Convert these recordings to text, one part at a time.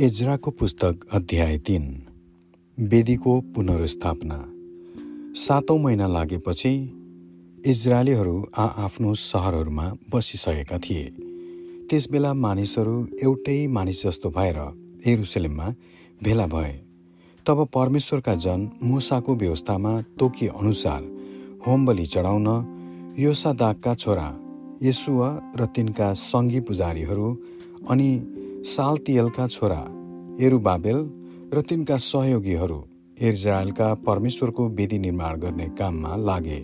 एजराको पुस्तक अध्याय तिन वेदीको पुनर्स्थापना। सातौँ महिना लागेपछि इजरायलीहरू आआफ्नो सहरहरूमा बसिसकेका थिए। त्यसबेला मानिसहरू एउटै मानिस जस्तो भएर एरुसलेममा भेला भए। तब परमेश्वरका जन मुसाको व्यवस्थामा तोकिए अनुसार होम बलि चढाउन योसादागका छोरा यसुवा र तिनका सङ्गी पुजारीहरू अनि सालतियलका छोरा एरुबाबेल र तिनका सहयोगीहरू इजरायलका परमेश्वरको वेदी निर्माण गर्ने काममा लागे।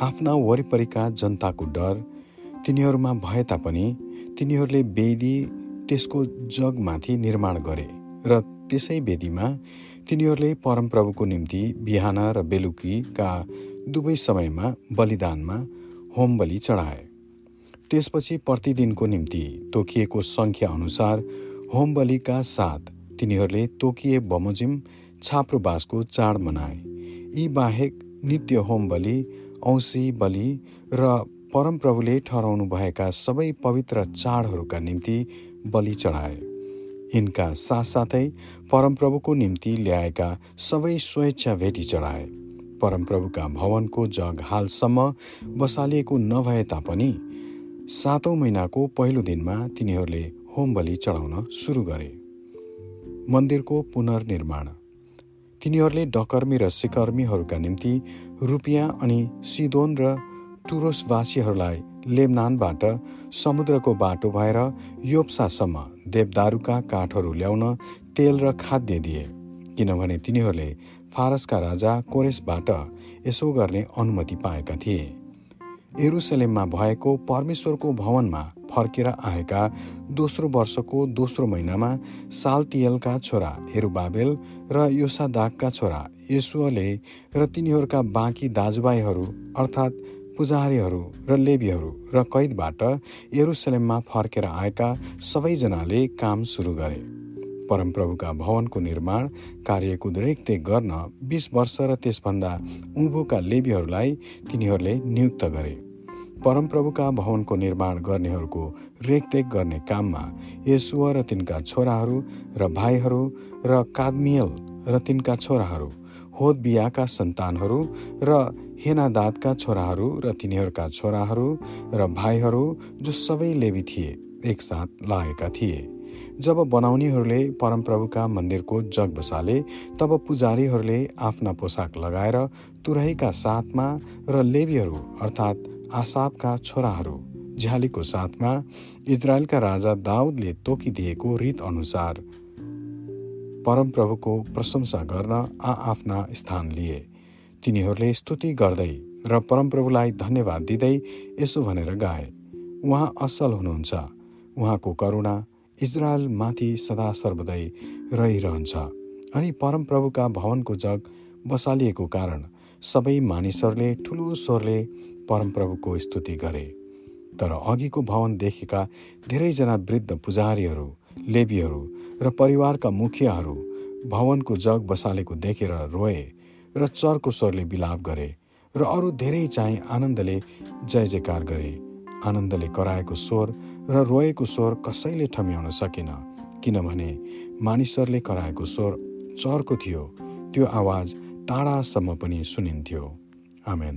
आफ्ना वरिपरिका जनताको डर तिनीहरूमा भए तापनि तिनीहरूले वेदी त्यसको जगमाथि निर्माण गरे र त्यसै वेदीमा तिनीहरूले परमप्रभुको निम्ति बिहान र बेलुकीका दुवै समयमा बलिदानमा होम बलि चढाए। त्यसपछि प्रतिदिनको निम्ति तोकिएको सङ्ख्या अनुसार होम बलिका साथ तिनीहरूले तोकिए बमोजिम छाप्रोबासको चाड मनाए। यी बाहेक नित्य होम बलि औँसी बलि र परमप्रभुले ठहराउनु भएका सबै पवित्र चाडहरूका निम्ति बलि चढाए। यिनका साथसाथै परमप्रभुको निम्ति ल्याएका सबै स्वेच्छा भेटी चढाए। परमप्रभुका भवनको जग हालसम्म बसालिएको नभए तापनि सातौँ महिनाको पहिलो दिनमा तिनीहरूले होम बलि चढाउन सुरु गरे। मन्दिरको पुनर्निर्माण। तिनीहरूले डकर्मी र सिकर्मीहरूका निम्ति रुपियाँ अनि सिदोन र टुरोसवासीहरूलाई लेबनानबाट समुद्रको बाटो भएर योप्सासम्म देवदारूका काठहरू ल्याउन तेल र खाद्य दिए किनभने तिनीहरूले फारसका राजा कोरेसबाट यसो गर्ने अनुमति पाएका थिए। एरुसलेममा भएको परमेश्वरको भवनमा फर्केर आएका दोस्रो वर्षको दोस्रो महिनामा सालतियलका छोरा एरुबाबेल र योसादागका छोरा यसुअले र तिनीहरूका बाँकी दाजुभाइहरू अर्थात् पुजारीहरू र लेबीहरू र कैदबाट एरुसलेममा फर्केर आएका सबैजनाले काम सुरु गरे। परमप्रभुका भवनको निर्माण कार्यको रेखदेख गर्न बिस वर्ष र त्यसभन्दा उँभोका लेबीहरूलाई तिनीहरूले नियुक्त गरे। परमप्रभुका भवनको निर्माण गर्नेहरूको रेखदेख गर्ने काममा यसुव र तिनका छोराहरू र भाइहरू र कादमियल र तिनका छोराहरू होद बियाका सन्तानहरू र हेनादादका छोराहरू र तिनीहरूका छोराहरू र भाइहरू जो सबै लेबी थिए एकसाथ लागेका थिए। जब बनाउनेहरूले परमप्रभुका मन्दिरको जग बसाले तब पुजारीहरूले आफ्ना पोसाक लगाएर तुरहीका साथमा र लेबीहरू अर्थात् आसाबका छोराहरू झ्यालीको साथमा इजरायलका राजा दाउदले तोकिदिएको रीत अनुसार परमप्रभुको प्रशंसा गर्न आआफ्ना स्थान लिए। तिनीहरूले स्तुति गर्दै र परमप्रभुलाई धन्यवाद दिँदै यसो भनेर गाए उहाँ असल हुनुहुन्छ उहाँको करुणा इजरायलमाथि सदा सर्वदै रहिरहन्छ अनि परमप्रभुका भवनको जग बसालिएको कारण सबै मानिसहरूले ठुलो स्वरले परमप्रभुको स्तुति गरे। तर अघिको भवन देखेका धेरैजना वृद्ध पुजारीहरू लेबीहरू र परिवारका मुखियाहरू भवनको जग बसालेको देखेर रोए र चर्को स्वरले बिलाप गरे र अरू धेरै चाहिँ आनन्दले जय जयकार गरे। आनन्दले कराएको स्वर र रोएको स्वर कसैले ठम्याउन सकेन किनभने मानिसहरूले कराएको स्वर चर्को थियो त्यो आवाज टाढासम्म पनि सुनिन्थ्यो। आमेन।